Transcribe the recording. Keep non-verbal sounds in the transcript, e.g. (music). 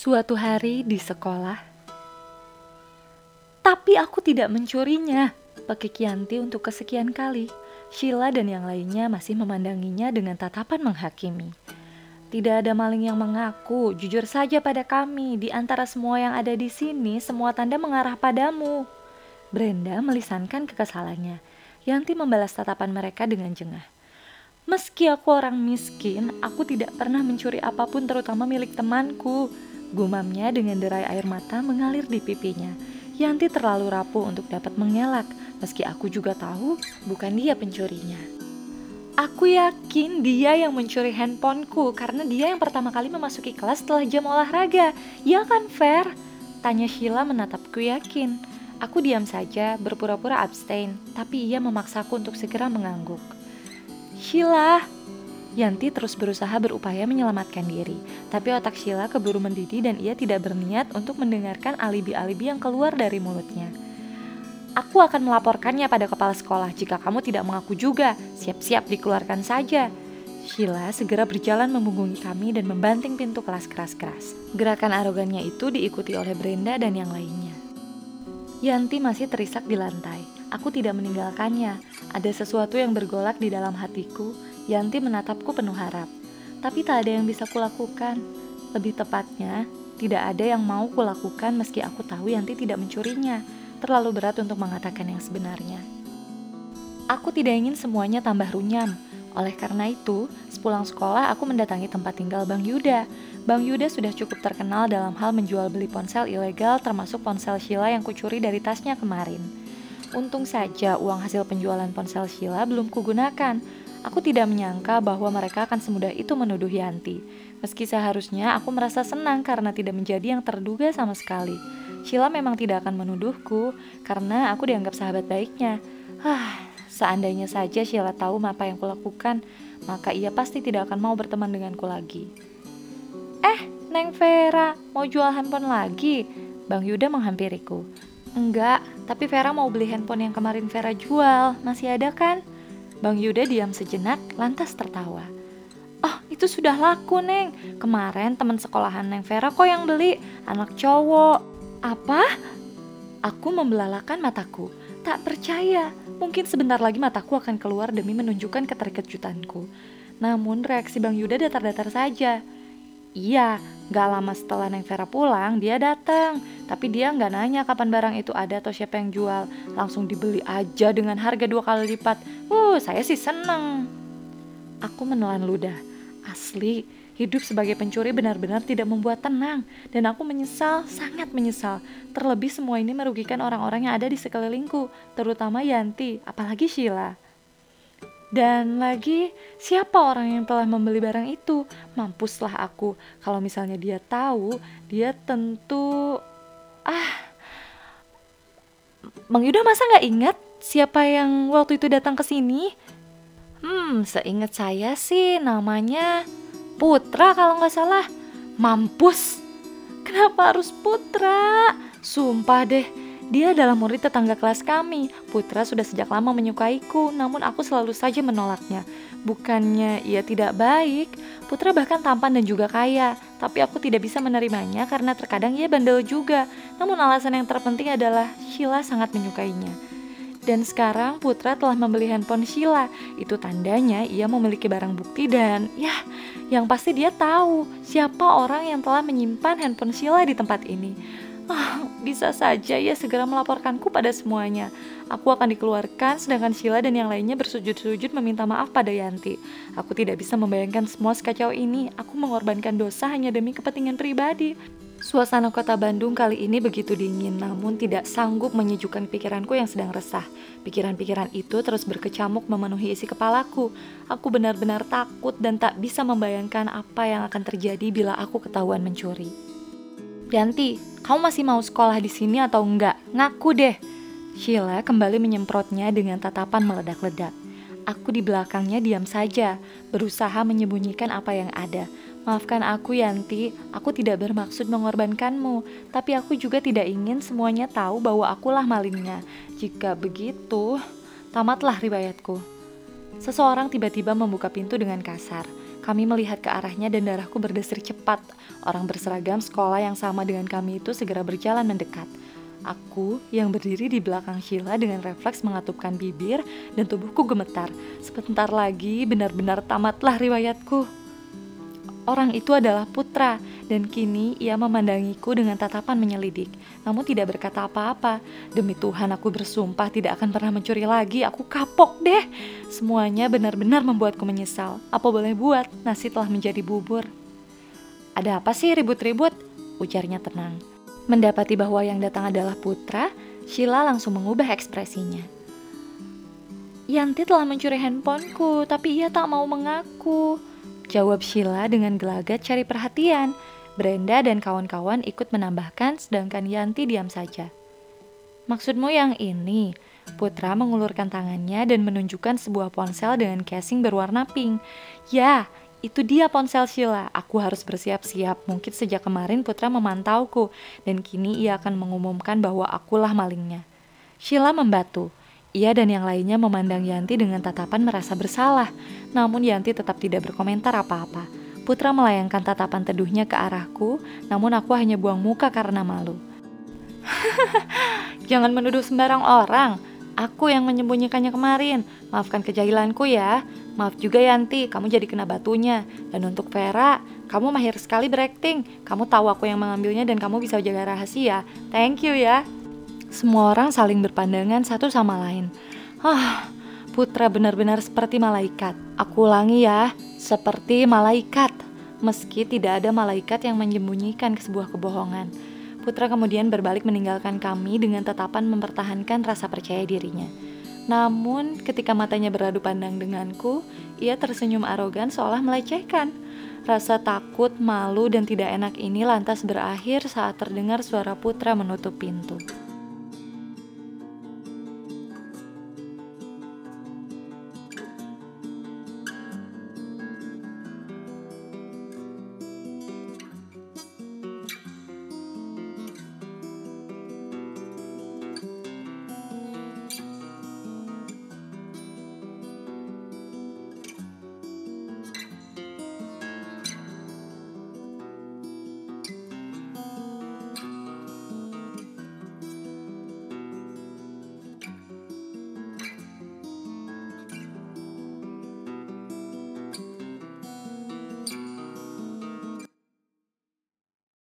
Suatu hari di sekolah, tapi aku tidak mencurinya. Pakai Kianti untuk kesekian kali. Sheila dan yang lainnya masih memandanginya dengan tatapan menghakimi. Tidak ada maling yang mengaku, jujur saja pada kami. Di antara semua yang ada di sini, semua tanda mengarah padamu. Brenda melisankan kekesalannya. Yanti membalas tatapan mereka dengan jengah. Meski aku orang miskin, aku tidak pernah mencuri apa pun terutama milik temanku. Gumamnya dengan derai air mata mengalir di pipinya. Yanti terlalu rapuh untuk dapat mengelak, meski aku juga tahu bukan dia pencurinya. Aku yakin dia yang mencuri handphoneku karena dia yang pertama kali memasuki kelas setelah jam olahraga. Ya kan, Fair? Tanya Sheila menatapku yakin. Aku diam saja, berpura-pura abstain, tapi ia memaksaku untuk segera mengangguk. Sheila, Yanti terus berusaha berupaya menyelamatkan diri, tapi otak Sheila keburu mendidih dan ia tidak berniat untuk mendengarkan alibi-alibi yang keluar dari mulutnya. Aku akan melaporkannya pada kepala sekolah jika kamu tidak mengaku juga. Siap-siap dikeluarkan saja. Sheila segera berjalan membungkungi kami dan membanting pintu kelas keras-keras. Gerakan arogannya itu diikuti oleh Brenda dan yang lainnya. Yanti masih terisak di lantai. Aku tidak meninggalkannya. Ada sesuatu yang bergolak di dalam hatiku Yanti menatapku penuh harap, tapi tak ada yang bisa kulakukan. Lebih tepatnya, tidak ada yang mau kulakukan meski aku tahu Yanti tidak mencurinya. Terlalu berat untuk mengatakan yang sebenarnya. Aku tidak ingin semuanya tambah runyam. Oleh karena itu, sepulang sekolah aku mendatangi tempat tinggal Bang Yuda. Bang Yuda sudah cukup terkenal dalam hal menjual beli ponsel ilegal termasuk ponsel Sheila yang kucuri dari tasnya kemarin. Untung saja uang hasil penjualan ponsel Sheila belum kugunakan. Aku tidak menyangka bahwa mereka akan semudah itu menuduh Yanti. Meski seharusnya aku merasa senang karena tidak menjadi yang terduga sama sekali. Sheila memang tidak akan menuduhku karena aku dianggap sahabat baiknya. Hah, seandainya saja Sheila tahu apa yang kulakukan, maka ia pasti tidak akan mau berteman denganku lagi. Eh, Neng Vera, mau jual handphone lagi? Bang Yuda menghampiriku. Enggak, tapi Vera mau beli handphone yang kemarin Vera jual. Masih ada kan? Bang Yuda diam sejenak, lantas tertawa. Oh, itu sudah laku, Neng. Kemarin teman sekolahan Neng Vera kok yang beli, anak cowok. Apa? Aku membelalakan mataku. Tak percaya, mungkin sebentar lagi mataku akan keluar demi menunjukkan keterkejutanku. Namun reaksi Bang Yuda datar-datar saja. Iya, gak lama setelah Neng Vera pulang, dia datang. Tapi dia gak nanya kapan barang itu ada atau siapa yang jual. Langsung dibeli aja dengan harga dua kali lipat. Uh, saya sih seneng. Aku menelan ludah. Asli, hidup sebagai pencuri benar-benar tidak membuat tenang. Dan aku menyesal, sangat menyesal. Terlebih semua ini merugikan orang-orang yang ada di sekelilingku. Terutama Yanti, apalagi Sheila. Dan lagi, siapa orang yang telah membeli barang itu? Mampuslah aku. Kalau misalnya dia tahu, dia tentu... Ah, Bang Yuda masa nggak ingat siapa yang waktu itu datang ke sini? Hmm, seingat saya sih namanya Putra kalau nggak salah. Mampus. Kenapa harus Putra? Sumpah deh, dia adalah murid tetangga kelas kami. Putra sudah sejak lama menyukaiku, namun aku selalu saja menolaknya. Bukannya ia tidak baik, Putra bahkan tampan dan juga kaya, tapi aku tidak bisa menerimanya karena terkadang ia bandel juga. Namun alasan yang terpenting adalah Sheila sangat menyukainya. Dan sekarang Putra telah membeli handphone Sheila. Itu tandanya ia memiliki barang bukti dan ya, yang pasti dia tahu siapa orang yang telah menyimpan handphone Sheila di tempat ini. (laughs) Bisa saja ia segera melaporkanku pada semuanya. Aku akan dikeluarkan sedangkan Sheila dan yang lainnya bersujud-sujud meminta maaf pada Yanti. Aku tidak bisa membayangkan semua sekacau ini. Aku mengorbankan dosa hanya demi kepentingan pribadi. Suasana kota Bandung kali ini begitu dingin, namun tidak sanggup menyejukkan pikiranku yang sedang resah. Pikiran-pikiran itu terus berkecamuk memenuhi isi kepalaku. Aku benar-benar takut dan tak bisa membayangkan apa yang akan terjadi bila aku ketahuan mencuri. Yanti, kamu masih mau sekolah di sini atau enggak? Ngaku deh. Sheila kembali menyemprotnya dengan tatapan meledak-ledak. Aku di belakangnya diam saja, berusaha menyembunyikan apa yang ada. Maafkan aku Yanti, aku tidak bermaksud mengorbankanmu, tapi aku juga tidak ingin semuanya tahu bahwa akulah malingnya. Jika begitu, tamatlah riwayatku. Seseorang tiba-tiba membuka pintu dengan kasar. Kami melihat ke arahnya dan darahku berdesir cepat. Orang berseragam sekolah yang sama dengan kami itu segera berjalan mendekat. Aku yang berdiri di belakang Sheila dengan refleks mengatupkan bibir dan tubuhku gemetar. Sebentar lagi benar-benar tamatlah riwayatku. Orang itu adalah putra dan kini ia memandangiku dengan tatapan menyelidik, namun tidak berkata apa-apa. Demi Tuhan aku bersumpah tidak akan pernah mencuri lagi, aku kapok deh. Semuanya benar-benar membuatku menyesal. Apa boleh buat, nasi telah menjadi bubur. Ada apa sih ribut-ribut? Ujarnya tenang. Mendapati bahwa yang datang adalah putra, Sheila langsung mengubah ekspresinya. Yanti telah mencuri handphoneku, tapi ia tak mau mengaku. Jawab Sheila dengan gelagat cari perhatian. Brenda dan kawan-kawan ikut menambahkan sedangkan Yanti diam saja. Maksudmu yang ini? Putra mengulurkan tangannya dan menunjukkan sebuah ponsel dengan casing berwarna pink. Ya, itu dia ponsel Sheila. Aku harus bersiap-siap. Mungkin sejak kemarin Putra memantauku dan kini ia akan mengumumkan bahwa akulah malingnya. Sheila membatu. Ia dan yang lainnya memandang Yanti dengan tatapan merasa bersalah. Namun Yanti tetap tidak berkomentar apa-apa. Putra melayangkan tatapan teduhnya ke arahku, namun aku hanya buang muka karena malu. (laughs) Jangan menuduh sembarang orang. Aku yang menyembunyikannya kemarin. Maafkan kejahilanku ya. Maaf juga Yanti, kamu jadi kena batunya. Dan untuk Vera, kamu mahir sekali berakting. Kamu tahu aku yang mengambilnya dan kamu bisa jaga rahasia. Thank you ya. Semua orang saling berpandangan satu sama lain. Ah, Putra benar-benar seperti malaikat. Aku ulangi ya, seperti malaikat. Meski tidak ada malaikat yang menyembunyikan sebuah kebohongan. Putra kemudian berbalik meninggalkan kami dengan tetapan mempertahankan rasa percaya dirinya. Namun, ketika matanya beradu pandang denganku, ia tersenyum arogan seolah melecehkan. Rasa takut, malu, dan tidak enak ini lantas berakhir saat terdengar suara putra menutup pintu.